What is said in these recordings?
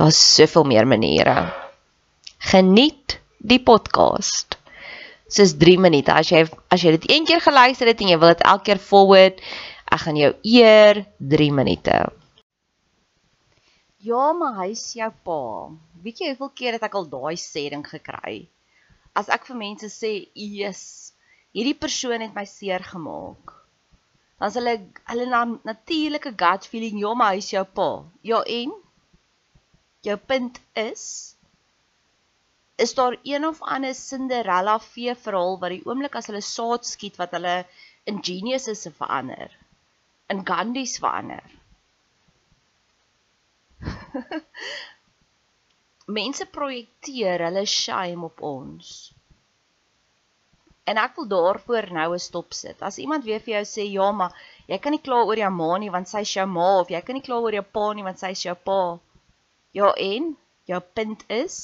Daar's soveel meer maniere. Geniet die podcast. Dis 3 minute. As jy as jy dit een keer geluister het en jy wil dit elke keer forward, ek gaan jou eer 3 minute. Ja, maar hy's jou pa. Weet jy hoeveel keer het ek al daai sê ding gekry? As ek vir mense sê, "Jesus, hierdie persoon het my seer gemaak." Dan is hulle hulle na natuurlike gut feeling, "Ja, maar hy's jou pa." Ja, en jou punt is is daar een of ander Cinderella fee verhaal wat die oomblik as hulle saad skiet wat hulle in geniuses se verander in Gandhi's verander Mense projekteer hulle shame op ons En ek wil daarvoor nou 'n stop sit. As iemand weer vir jou sê ja, maar jy kan nie kla oor jou ma nie want sy is jou ma of jy kan nie kla oor jou pa nie want sy is jou pa. Ja en jou punt is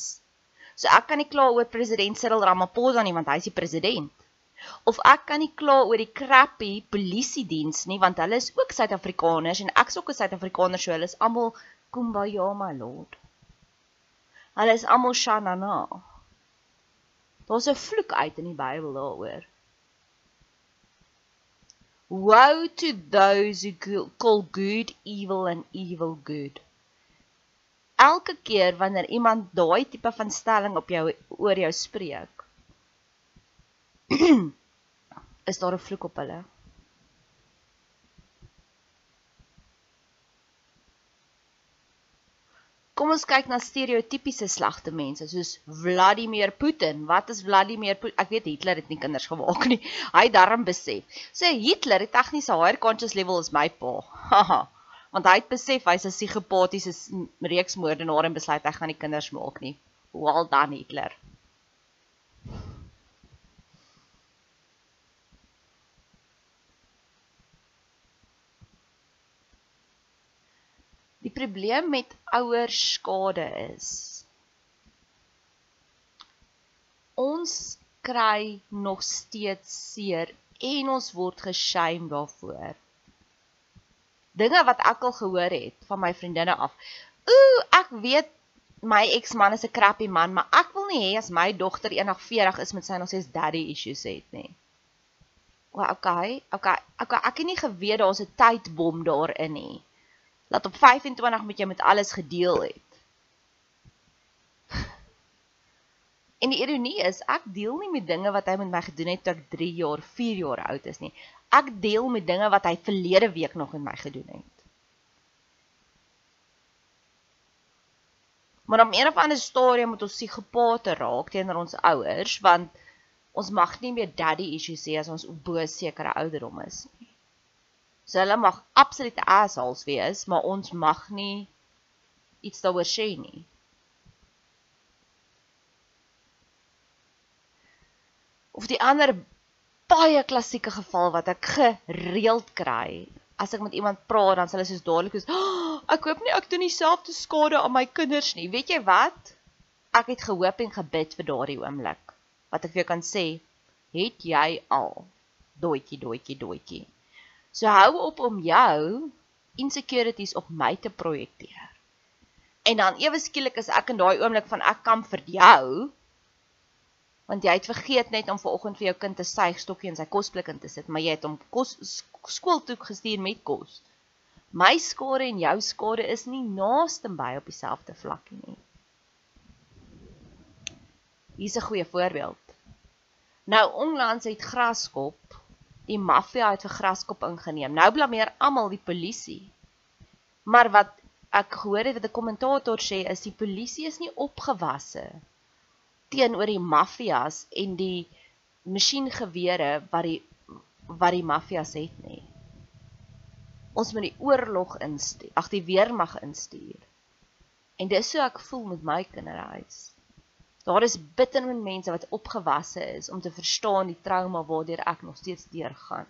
so ek kan nie kla oor president Cyril Ramaphosa nie want hy is die president. Of ek kan nie kla oor die crappy polisie diens nie want hulle is ook Suid-Afrikaners en ek is ook 'n Suid-Afrikaner so hulle is almal kumbaya my lord. Hulle is almal shanana. Daar's 'n vloek uit in die Bybel daaroor. Woe to those who call good evil and evil good elke keer wanneer iemand daai tipe van stelling op jou oor jou spreek is daar 'n vloek op hulle. Kom ons kyk na stereotypiese slegte mense soos Vladimir Putin. Wat is Vladimir Putin? Ek weet Hitler het nie kinders gemaak nie. Hy darm besef. So, Hitler het tegniese higher conscious level as my pa. Haha want hy het besef hy's 'n psigopatiese reeksmoordenaar en besluit hy gaan nie kinders maak nie. Well done Hitler. Die probleem met ouerskade is ons kry nog steeds seer en ons word geshame daarvoor. Dinge wat ek al gehoor het van my vriendinne af. Ooh, ek weet my eksman is 'n crappy man, maar ek wil nie hê as my dogter eendag 40 is met sy nog steeds daddy issues het nie. O, okay, okay, okay, ek het nie geweet daar's 'n tydbom daarin nie. Laat op 25 moet jy met alles gedeel het. En die ironie is, ek deel nie met dinge wat hy met my gedoen het toe ek 3 jaar, 4 jaar oud is nie. Ek deel met dinge wat hy verlede week nog met my gedoen het. Maar om een of ander stadium moet ons psigopate raak teenoor ons ouers want ons mag nie meer daddy issues hê as ons bo sekere ouderdom is. So hulle mag absolute assholes wees, maar ons mag nie iets daaroor sê nie. of die ander baie klassieke geval wat ek gereeld kry. As ek met iemand praat, dan sê hulle soos dadelik soos, oh, "Ek hoop nie ek doen dieselfde skade aan my kinders nie." Weet jy wat? Ek het gehoop en gebid vir daardie oomblik. Wat ek vir jou kan sê, het jy al doetjie doetjie doetjie. So hou op om jou insecurities op my te projekteer. En dan ewe skielik is ek in daai oomblik van ek kan vir jou want jy het vergeet net om vanoggend vir jou kind 'n suigstokkie in sy kosblik in te sit, maar jy het hom kos skool toe gestuur met kos. My skade en jou skade is nie naaste by op dieselfde vlakkie nie. Hier's 'n goeie voorbeeld. Nou onlangs het Graskop, die maffia het vir Graskop ingeneem. Nou blameer almal die polisie. Maar wat ek gehoor het wat 'n kommentator sê is die polisie is nie opgewasse teenoor die maffias en die masjiengewere wat die wat die maffias het nie. Ons moet die oorlog instuur, ag die weermag instuur. En dis so ek voel met my kinderhuis. Daar is bitter min mense wat opgewasse is om te verstaan die trauma waardeur ek nog steeds deurgaan.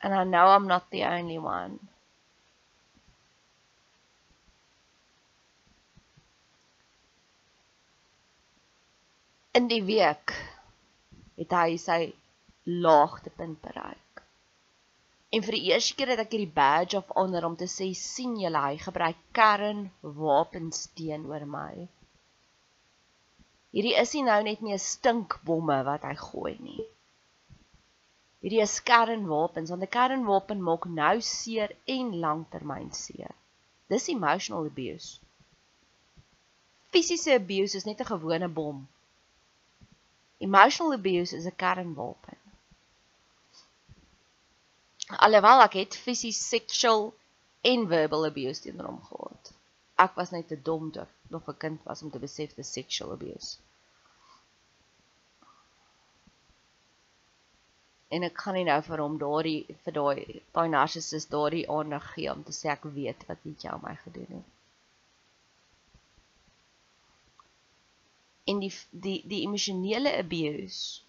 And I know I'm not the only one. In die week het hy sy laagtepunt bereik. En vir die eerste keer het ek hierdie badge of honor om te sê sien julle hy gebruik kernwapens teenoor my. Hierdie is nie nou net meer stinkbomme wat hy gooi nie. Hierdie is kernwapens want 'n kernwapen maak nou seer en langtermyn seer. Dis emotional abuse. Fisiese abuse is net 'n gewone bom Emotional abuse is 'n kernwapen. Alhoewel ek het fisies sexual en verbal abuse teenoor hom gehad. Ek was net te dom toe nog 'n kind was om te besef dis sexual abuse. En ek gaan nie nou vir hom daardie vir daai daai narcissus daardie aandag gee om te sê ek weet wat jy aan my gedoen het. En die die die emosionele abuse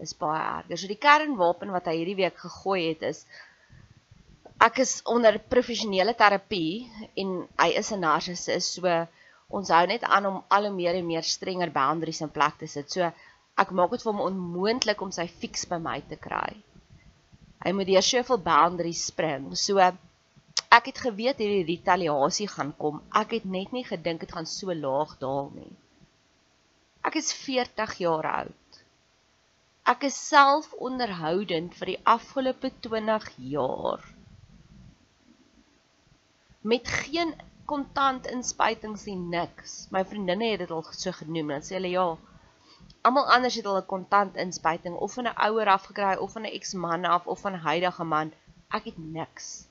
is baie erger. So die kernwapen wat hy hierdie week gegooi het is ek is onder professionele terapie en hy is 'n narcissus. So ons hou net aan om al hoe meer en meer strenger boundaries in plek te sit. So ek maak dit vir hom onmoontlik om sy fix by my te kry. Hy moet deur soveel boundaries spring. So ek het geweet hierdie retaliasie gaan kom. Ek het net nie gedink dit gaan so laag daal nie. Ek is 40 jaar oud. Ek is self onderhoudend vir die afgelope 20 jaar. Met geen kontant inspuitings en niks. My vriendinne het dit al so genoem en sê hulle ja, almal anders het al 'n kontant inspuiting of van 'n ouer afgekry of van 'n eksman af of van 'n huidige man. Ek het niks.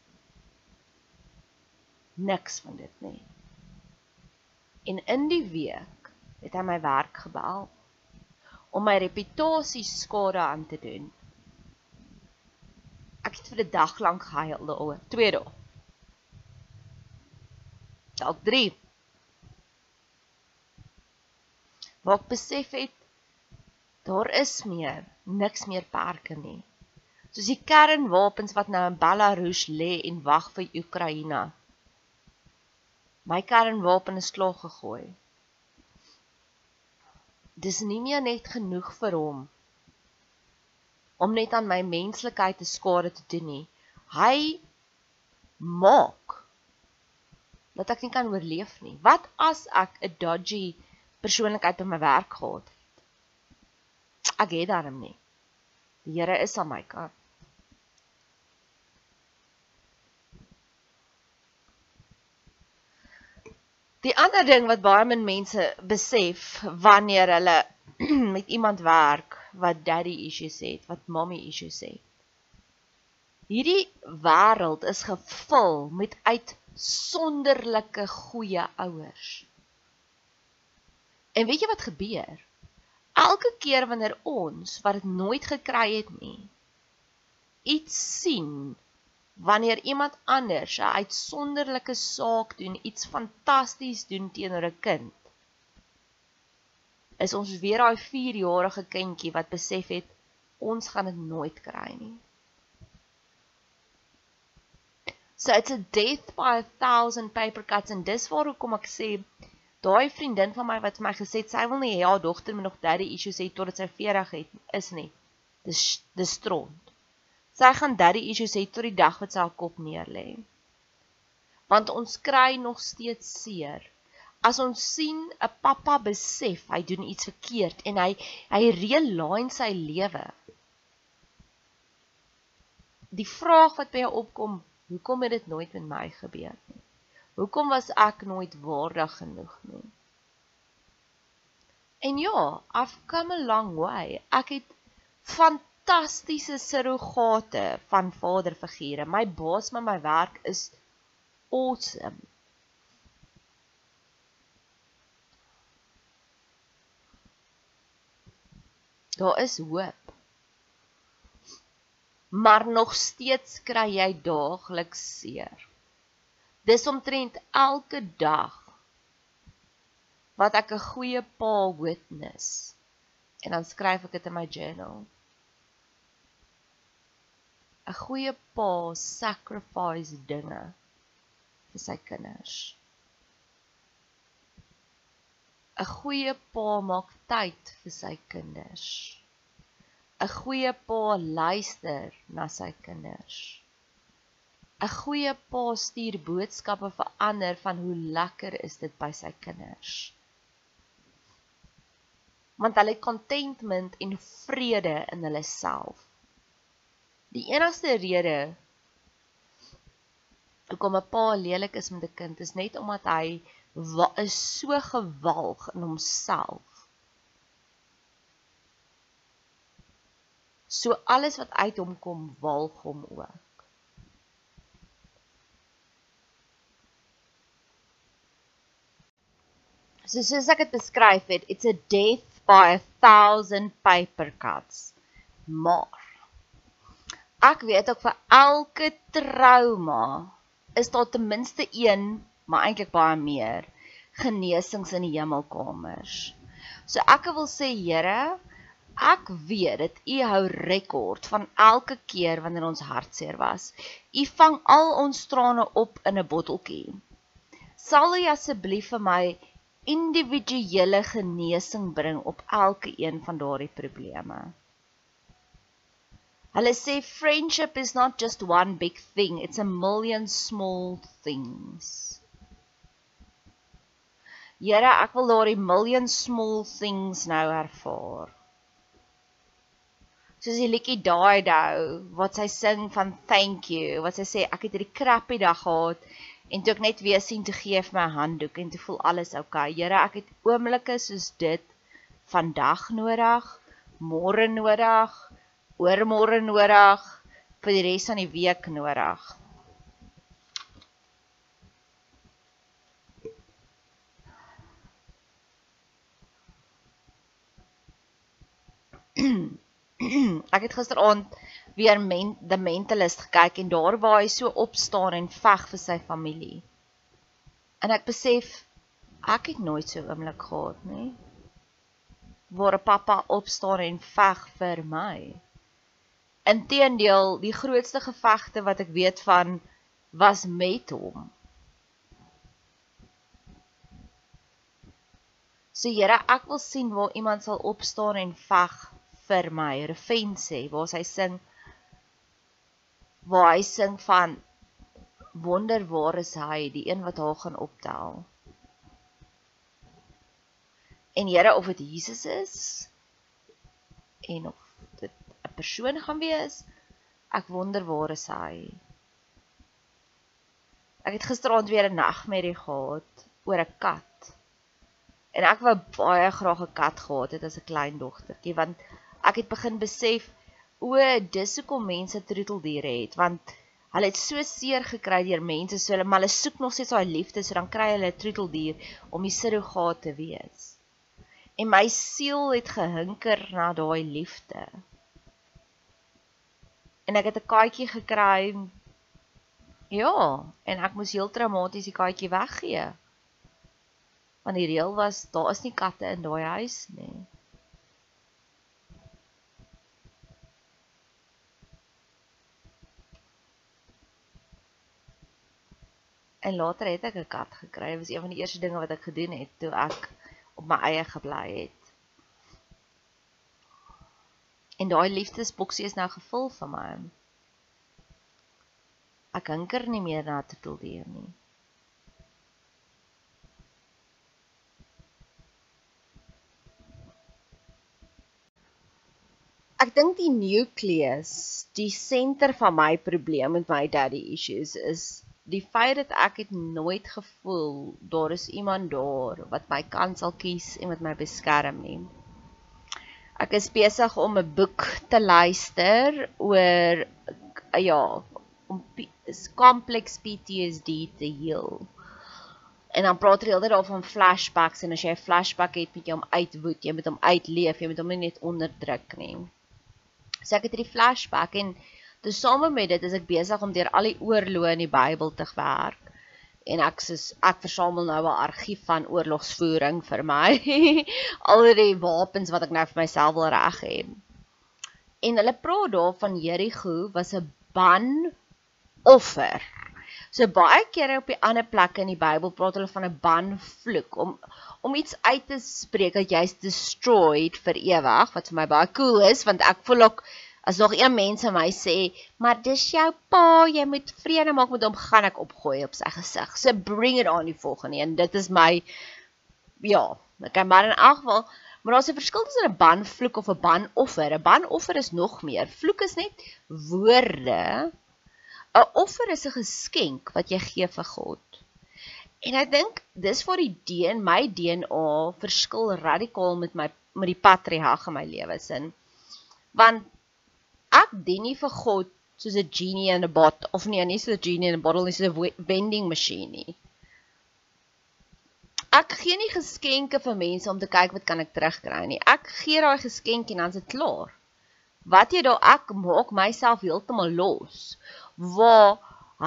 Niks van dit nie. En in die week het hy my werk gebel om my reputasie skade aan te doen. Ek het vir 'n dag lank gehuil daaroor, twee dae. Dalk 3. Waar ek besef het daar is meer, niks meer perke nie. Soos die kernwapens wat nou in Belarus lê en wag vir Oekraïne. My kernwapen is klaar gegooi. Dis nie meer net genoeg vir hom om net aan my menslikheid te skade te doen nie. Hy maak dat ek nie kan oorleef nie. Wat as ek 'n dodgy persoonlikheid by my werk gehad het? Ek het daarom nie. Die Here is aan my kant. Die ander ding wat baie min mense besef wanneer hulle met iemand werk wat daddy issues het, wat mommy issues het. Hierdie wêreld is gevul met uitsonderlike goeie ouers. En weet jy wat gebeur? Elke keer wanneer ons wat dit nooit gekry het nie, iets sien wanneer iemand anders 'n uitsonderlike saak doen, iets fantasties doen teenoor 'n kind, is ons weer daai 4-jarige kindjie wat besef het ons gaan dit nooit kry nie. So it's a death by a thousand paper cuts and dis waar hoekom ek sê daai vriendin van my wat vir my gesê het sy wil nie hê haar dogter moet nog daddy issues hê totdat sy 40 het is nie. Dis dis stront. Sy gaan daddy issues hê tot die dag wat sy haar kop neerlê. Want ons kry nog steeds seer. As ons sien 'n pappa besef hy doen iets verkeerd en hy hy realign sy lewe. Die vraag wat by jou opkom, hoekom het dit nooit met my gebeur nie? Hoekom was ek nooit waardig genoeg nie? En ja, I've come a long way. Ek het van fantastiese surrogate van vaderfigure. My baas met my werk is awesome. Daar is hoop. Maar nog steeds kry jy daagliks seer. Dis omtrent elke dag wat ek 'n goeie pa witness en dan skryf ek dit in my journal. 'n goeie pa sacrifice dinge vir sy kinders. 'n goeie pa maak tyd vir sy kinders. 'n goeie pa luister na sy kinders. 'n goeie pa stuur boodskappe vir ander van hoe lekker is dit by sy kinders. Want hulle het contentment en vrede in hulle self. Die enigste rede hoekom 'n pa lelik is met 'n kind is net omdat hy is so gewalg in homself. So alles wat uit hom kom walg hom ook. So soos ek dit beskryf het, it's a death by a thousand paper cuts. Maar Ek weet ook vir elke trauma is daar ten minste een, maar eintlik baie meer genesings in die hemelkamers. So ek wil sê Here, ek weet dit U hou rekord van elke keer wanneer ons hartseer was. U vang al ons trane op in 'n botteltjie. Sal U asseblief vir my individuele genesing bring op elke een van daardie probleme? Hulle sê friendship is not just one big thing, it's a million small things. Here, ek wil daardie million small things nou ervaar. Soos die liedjie daai dou wat sy sing van thank you, wat sy sê ek het hierdie crappy dag gehad en toe ek net weer sien te gee vir my handdoek en toe voel alles oukei. Here, ek het oomblikke soos dit vandag nodig, môre nodig, oormôre nodig, vir die res van die week nodig. ek het gisteraand weer men, The Mentalist gekyk en daar waar hy so opstaan en veg vir sy familie. En ek besef ek het nooit so oomblik gehad nie. Waar 'n pappa opstaan en veg vir my Inteendeel, die grootste gevegte wat ek weet van was met hom. So Here, ek wil sien waar iemand sal opstaan en veg vir my. Refens sê waar hy sing waar hy sing van wonder waar is hy, die een wat haar gaan optel. En Here, of dit Jesus is en of 'n persoon gaan wees, ek wonder waar is hy. Ek het gisteraand weer 'n nagmerrie gehad oor 'n kat. En ek wou baie graag 'n kat gehad het as 'n klein dogtertjie want ek het begin besef o, dis hoekom mense troeteldiere het want hulle het so seer gekry deur mense so hulle maar hulle soek nog steeds daai liefde so dan kry hulle 'n troeteldier om die surrogaat te wees. En my siel het gehinker na daai liefde. En ek het 'n katjie gekry Ja, en ek moes heel traumaties die katjie weggee. Want die reël was daar is nie katte in daai huis nie. En later het ek 'n kat gekry. Dit was een van die eerste dinge wat ek gedoen het toe ek op my eie gebly het. En daai liefdesboksie is nou gevul vir my. Ek hinker nie meer na troeteldier nie. Ek dink die nucleus, die senter van my probleem met my daddy issues is die feit dat ek het nooit gevoel daar is iemand daar wat my kan sal kies en wat my beskerm nie. Ek is besig om 'n boek te luister oor ja, om complex PTSD te heal. En dan praat hulle altyd daarvan flashbacks en as jy 'n flashback het, moet jy hom uitwoed, jy moet hom uitleef, jy moet hom nie net onderdruk nie. So ek het hierdie flashback en tesame met dit is ek besig om deur al die oorloë in die Bybel te werk. En ek sê ek versamel nou 'n argief van oorlogsvoering vir my. al die wapens wat ek nou vir myself wil reg hê. En hulle praat daar van Jerigo was 'n ban offer. So baie kere op die ander plekke in die Bybel praat hulle van 'n banvloek om om iets uit te spreek dat jy's destroyed vir ewig wat vir my baie cool is want ek voel ook as nog een mense my sê maar dis jou pa jy moet vrede maak met hom gaan ek opgooi op sy gesig. So bring it on die volgende een. Dit is my ja, ek kan maar in elk geval Maar daar's 'n verskil tussen 'n banvloek of 'n banoffer. 'n Banoffer is nog meer. Vloek is net woorde 'n offer is 'n geskenk wat jy gee vir God. En ek dink dis waar die DNA, my DNA verskil radikaal met my met die patriarg in my lewe sin. Want ek dien nie vir God soos 'n genie in 'n bot of nie, nie soos 'n genie in 'n bottle nie, soos 'n vending masjien nie. Ek gee nie geskenke vir mense om te kyk wat kan ek terugkry nie. Ek gee daai geskenk en dan is dit klaar. Wat jy daar ek maak myself heeltemal los waar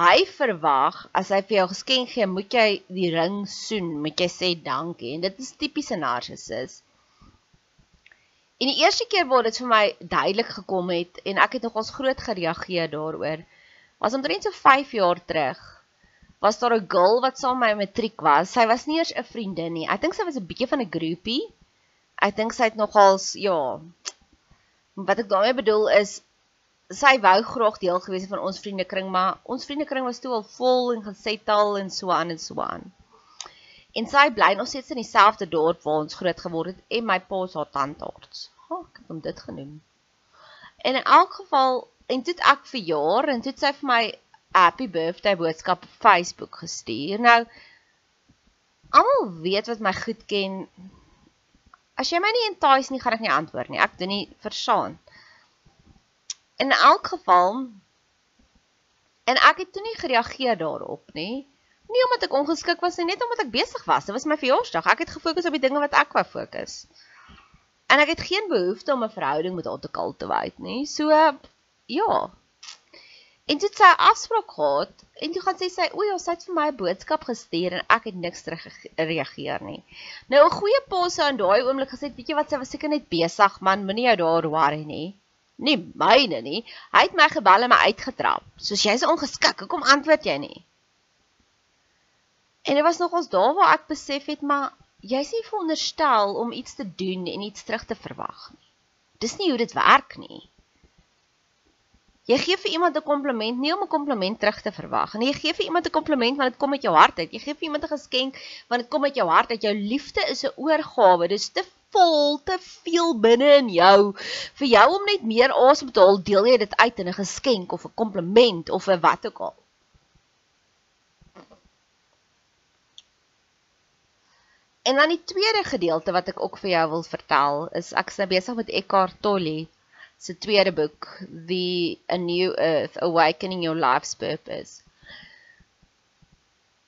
hy verwag as hy vir jou geskenk gee, moet jy die ring soen, moet jy sê dankie en dit is tipiese narcissus. En die eerste keer waar dit vir my duidelik gekom het en ek het nogals groot gereageer daaroor, was omtrent so 5 jaar terug. Was daar 'n girl wat saam met my matriek was. Sy was nie eers 'n vriendin nie. Ek dink sy was 'n bietjie van 'n groepie. Ek dink sy het nogals ja. Wat ek daarmee bedoel is sy wou graag deel gewees van ons vriendekring, maar ons vriendekring was toe al vol en gesettel en so aan en so aan. En sy bly nog steeds in dieselfde dorp waar ons groot geword het en my pa se tandarts. Ha, oh, ek het hom dit genoem. En in elk geval, en toe ek verjaar en toe sy vir my happy birthday boodskap op Facebook gestuur. Nou almal weet wat my goed ken. As jy my nie entice nie, gaan ek nie antwoord nie. Ek doen nie versaan in elk geval en ek het toe nie gereageer daarop nie. Nie omdat ek ongeskik was nie, net omdat ek besig was. Dit was my verjaarsdag. Ek het gefokus op die dinge wat ek wou fokus. En ek het geen behoefte om 'n verhouding met haar te kultiveer nie. So ja. En dit sy afspraak gehad en toe gaan sy sê, "O ja, sy het vir my 'n boodskap gestuur en ek het niks terug gereageer nie." Nou 'n goeie pa sou in daai oomblik gesê, "Weet jy wat, sy was seker net besig, man, moenie jou daar worry nie." Nie myne nie. Hy het my gebel en my uitgetrap. Soos jy's ongeskik. Hoekom antwoord jy nie? En dit was nogals daar waar ek besef het maar jy's nie veronderstel om iets te doen en iets terug te verwag nie. Dis nie hoe dit werk nie. Jy gee vir iemand 'n kompliment nie om 'n kompliment terug te verwag nie. Jy gee vir iemand 'n kompliment want dit kom uit jou hart uit. Jy gee vir iemand 'n geskenk want dit kom uit jou hart uit. Jou liefde is 'n oorgawe. Dis te vol, te veel binne in jou vir jou om net meer asem te haal. Deel jy dit uit in 'n geskenk of 'n kompliment of 'n wat ook al. En dan die tweede gedeelte wat ek ook vir jou wil vertel is ek is nou besig met Eckhart Tolle se tweede boek The A New Earth Awakening Your Life's Purpose.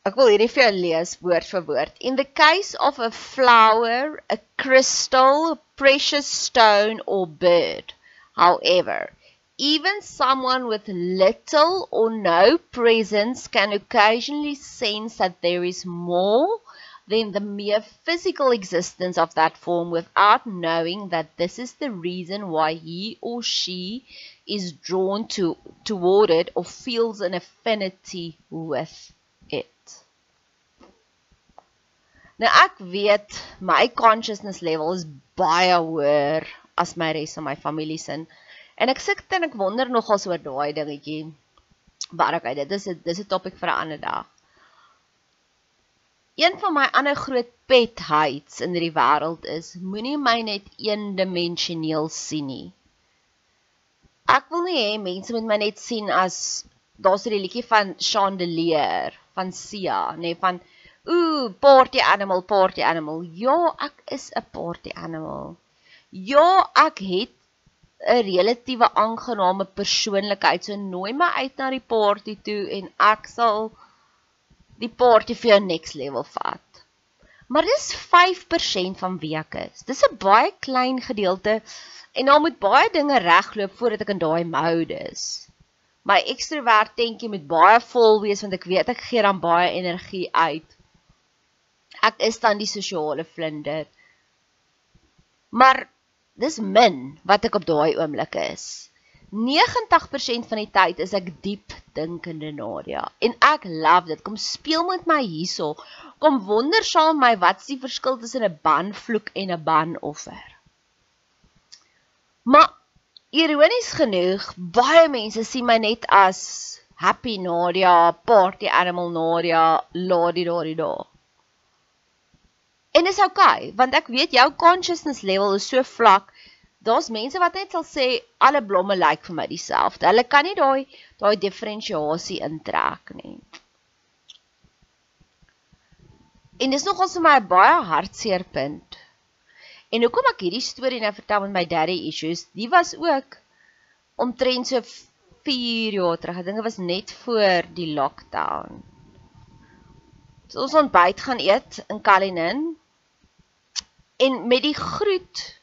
Ek wil hierdie vir jou lees woord vir woord. In the case of a flower, a crystal, precious stone or bird, however, even someone with little or no presence can occasionally sense that there is more than the mere physical existence of that form without knowing that this is the reason why he or she is drawn to toward it or feels an affinity with it. Nou ek weet my consciousness level is baie hoër as my res van my familie se en ek sit en ek wonder nogal oor daai dingetjie. Maar okay, dit is 'n dis 'n topik vir 'n ander dag. Een van my ander groot pet hates in hierdie wêreld is moenie my net eendimensioneel sien nie. Ek wil nie hê mense moet my net sien as daar's 'n liedjie van Chandelier van Sia, nê, nee, van ooh, party animal, party animal. Ja, ek is 'n party animal. Ja, ek het 'n relatiewe aangename persoonlikheid. So nooi my uit na die party toe en ek sal die party vir jou next level vat. Maar dis 5% van wie ek is. Dis 'n baie klein gedeelte en daar moet baie dinge regloop voordat ek in daai mode is. My ekstrovert tentjie moet baie vol wees want ek weet ek gee dan baie energie uit. Ek is dan die sosiale vlinder. Maar dis min wat ek op daai oomblik is. 90% van die tyd is ek diep dinkende Nadia en ek love dit. Kom speel met my hierso. Kom wonder saam my wat's die verskil tussen 'n banvloek en 'n banoffer. Maar ironies genoeg, baie mense sien my net as happy Nadia, party animal Nadia, ladi ladi da. En dis oukei, okay, want ek weet jou consciousness level is so vlak daar's mense wat net sal sê alle blomme lyk vir my dieselfde. Hulle kan nie daai daai diferensiasie intrek nie. En dis nogal vir my 'n baie hartseer punt. En hoekom ek hierdie storie nou vertel met my daddy issues, die was ook omtrent so 4 jaar terug. Ek dink dit was net voor die lockdown. So ons ontbyt gaan eet in Kalinin. En met die groet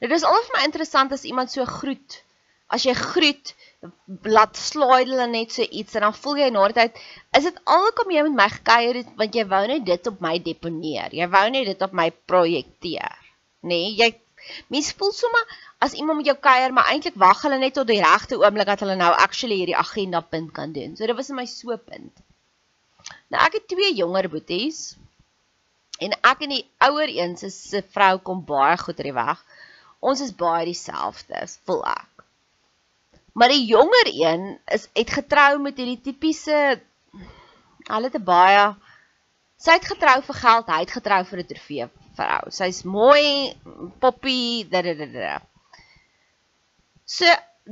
Dit is alhoewel vir my interessant as iemand so groet. As jy groet, laat slide hulle net so iets en dan voel jy na die tyd, is dit alkom jy met my gekuier het want jy wou net dit op my deponeer. Jy wou net dit op my projekteer. Nee, jy mens voel sommer as iemand met jou kuier, maar eintlik wag hulle net tot die regte oomblik dat hulle nou actually hierdie agenda punt kan doen. So dit was vir my so punt. Nou ek het twee jonger boeties en ek en die ouer een se vrou kom baie goed oor die weg ons is baie dieselfde, voel ek. Maar die jonger een is het getrou met hierdie tipiese hulle het 'n baie sy het getrou vir geld, hy het getrou vir 'n trofee vrou. Sy's mooi, poppy, da da da da. So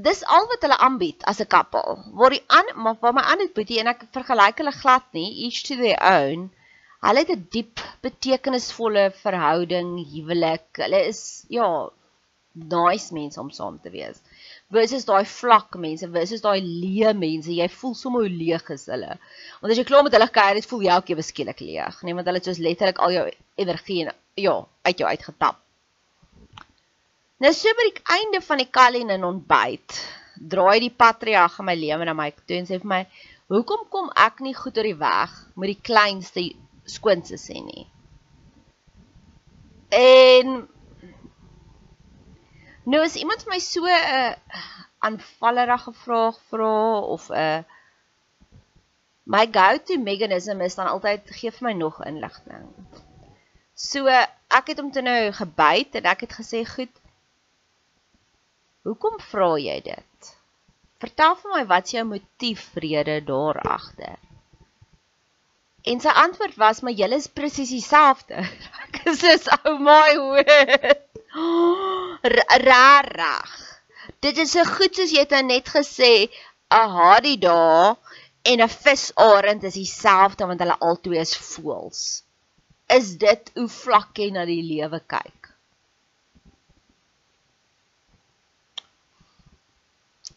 dis al wat hulle aanbied as 'n koppel. Waar die aan maar waar my ander boetie en ek vergelyk hulle glad nie, each to their own. Hulle het 'n diep betekenisvolle verhouding, huwelik. Hulle is ja, nice mense om saam te wees. Versus daai vlak mense, versus daai leë mense, jy voel sommer hoe leeg is hulle. Want as jy klaar met hulle kuier, dit voel jy ook ewe skielik leeg, nee, want hulle het soos letterlik al jou energie en ja, uit jou uitgetap. Nou so by die einde van die Kalien en ontbyt, draai die patriarg in my lewe na my toe en sê vir my, "Hoekom kom ek nie goed oor die weg met die kleinste skoonse sê nie?" En Nou as iemand my so 'n uh, aanvallerige vraag vra of 'n uh, my go-to meganisme is dan altyd gee vir my nog inligting. So ek het hom toe nou gebyt en ek het gesê goed. Hoekom vra jy dit? Vertel vir my wat is jou motiefrede daar agter? En sy antwoord was my julle is presies dieselfde. Ek sê ou my hoed. Rarig. Dit is so goed soos jy dit net gesê, 'n hadie daar en 'n visarend is dieselfde want hulle albei is voëls. Is dit hoe vlak jy na die lewe kyk?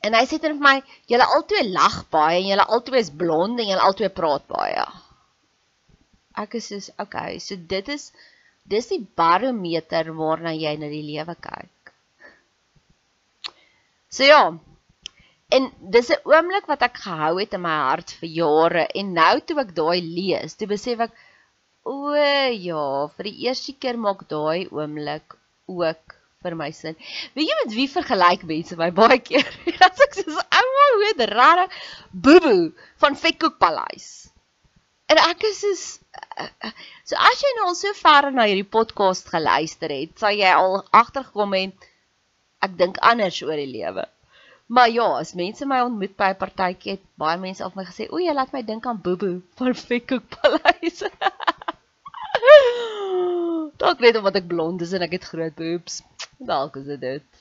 En hy sê dan vir my, julle albei lag baie en julle albei is blond en julle albei praat baie. Ek is soos, okay, so dit is dis die barometer waarna jy na die lewe kyk. So ja, En dis 'n oomblik wat ek gehou het in my hart vir jare en nou toe ek daai lees, toe besef ek o ja, vir die eerste keer maak daai oomblik ook vir my sin. Weet jy met wie vergelyk mense my baie keer? Dat ek soos ouma hoe dit rare boebo van Vetkoek Paleis. En ek is soos so as jy nou al so ver na hierdie podcast geluister het, sal jy al agtergekom het ek dink anders oor die lewe. Maar ja, as mense my ontmoet by 'n partytjie, het baie mense al my gesê, "O, jy laat my dink aan Bobo van Fekkoek Paleis." Dalk net omdat ek blond is en ek het groot boobs. Dalk is dit dit.